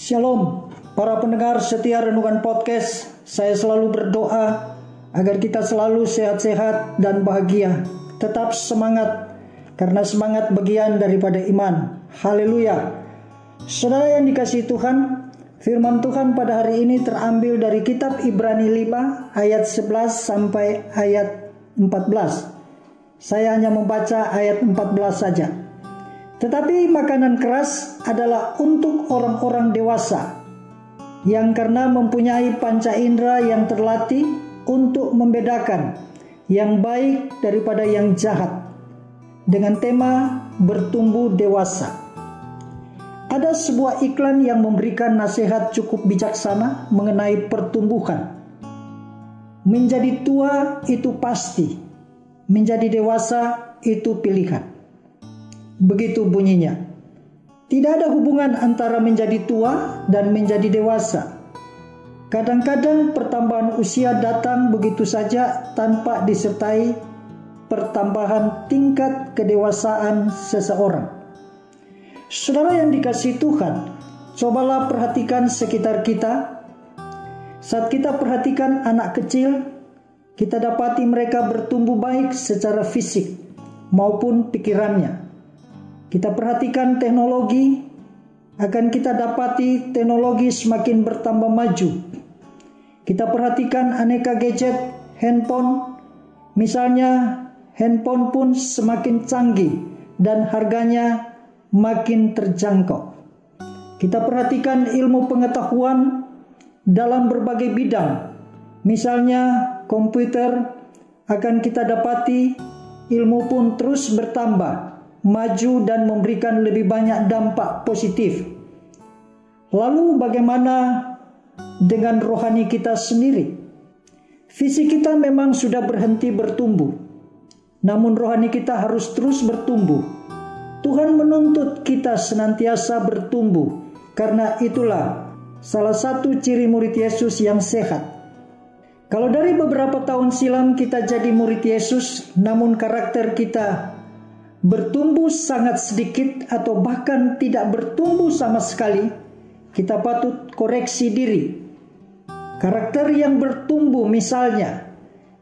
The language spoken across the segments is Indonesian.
Shalom, para pendengar setia Renungan Podcast. Saya selalu berdoa agar kita selalu sehat-sehat dan bahagia. Tetap semangat, karena semangat bagian daripada iman. Haleluya. Saudara yang dikasih Tuhan, firman Tuhan pada hari ini terambil dari kitab Ibrani 5 ayat 11 sampai ayat 14. Saya hanya membaca ayat 14 saja. Tetapi makanan keras adalah untuk orang-orang dewasa yang karena mempunyai panca indera yang terlatih untuk membedakan yang baik daripada yang jahat dengan tema bertumbuh dewasa. Ada sebuah iklan yang memberikan nasihat cukup bijaksana mengenai pertumbuhan. Menjadi tua itu pasti, menjadi dewasa itu pilihan. Begitu bunyinya. Tidak ada hubungan antara menjadi tua dan menjadi dewasa. Kadang-kadang pertambahan usia datang begitu saja tanpa disertai pertambahan tingkat kedewasaan seseorang. Saudara yang dikasih Tuhan, cobalah perhatikan sekitar kita. Saat kita perhatikan anak kecil, kita dapati mereka bertumbuh baik secara fisik maupun pikirannya. Kita perhatikan teknologi, akan kita dapati teknologi semakin bertambah maju. Kita perhatikan aneka gadget, handphone, misalnya handphone pun semakin canggih dan harganya makin terjangkau. Kita perhatikan ilmu pengetahuan dalam berbagai bidang, misalnya komputer, akan kita dapati ilmu pun terus bertambah maju dan memberikan lebih banyak dampak positif. Lalu bagaimana dengan rohani kita sendiri? Fisik kita memang sudah berhenti bertumbuh. Namun rohani kita harus terus bertumbuh. Tuhan menuntut kita senantiasa bertumbuh karena itulah salah satu ciri murid Yesus yang sehat. Kalau dari beberapa tahun silam kita jadi murid Yesus, namun karakter kita bertumbuh sangat sedikit atau bahkan tidak bertumbuh sama sekali, kita patut koreksi diri. Karakter yang bertumbuh misalnya,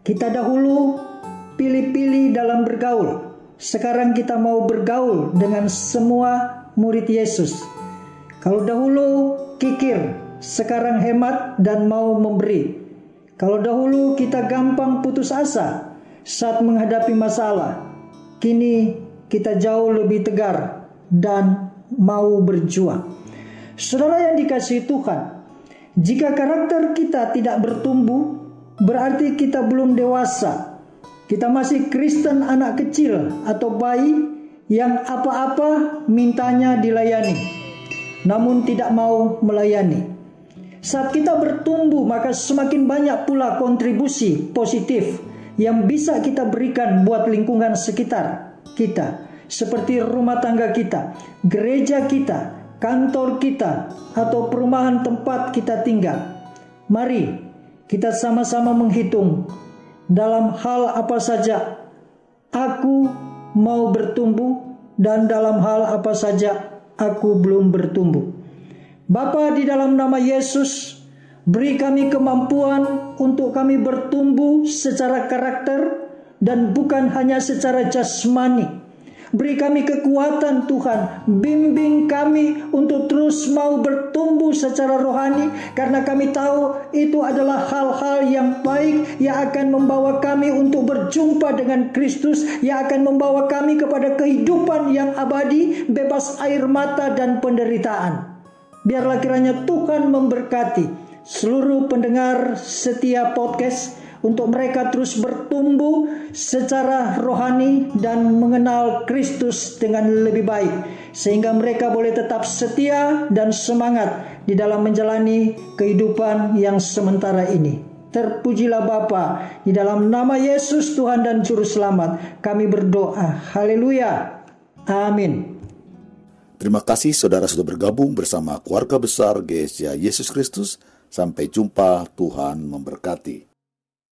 kita dahulu pilih-pilih dalam bergaul. Sekarang kita mau bergaul dengan semua murid Yesus. Kalau dahulu kikir, sekarang hemat dan mau memberi. Kalau dahulu kita gampang putus asa saat menghadapi masalah, kini kita jauh lebih tegar dan mau berjuang. Saudara yang dikasih Tuhan, jika karakter kita tidak bertumbuh, berarti kita belum dewasa. Kita masih Kristen anak kecil atau bayi yang apa-apa mintanya dilayani, namun tidak mau melayani. Saat kita bertumbuh, maka semakin banyak pula kontribusi positif yang bisa kita berikan buat lingkungan sekitar kita, seperti rumah tangga kita, gereja kita, kantor kita, atau perumahan tempat kita tinggal. Mari kita sama-sama menghitung dalam hal apa saja aku mau bertumbuh dan dalam hal apa saja aku belum bertumbuh. Bapa di dalam nama Yesus, beri kami kemampuan untuk kami bertumbuh secara karakter, dan bukan hanya secara jasmani. Beri kami kekuatan Tuhan, bimbing kami untuk terus mau bertumbuh secara rohani karena kami tahu itu adalah hal-hal yang baik yang akan membawa kami untuk berjumpa dengan Kristus yang akan membawa kami kepada kehidupan yang abadi, bebas air mata dan penderitaan. Biarlah kiranya Tuhan memberkati seluruh pendengar setiap podcast untuk mereka terus bertumbuh secara rohani dan mengenal Kristus dengan lebih baik sehingga mereka boleh tetap setia dan semangat di dalam menjalani kehidupan yang sementara ini. Terpujilah Bapa di dalam nama Yesus Tuhan dan Juru Selamat. Kami berdoa. Haleluya. Amin. Terima kasih saudara sudah bergabung bersama keluarga besar GSJ Yesus Kristus. Sampai jumpa, Tuhan memberkati.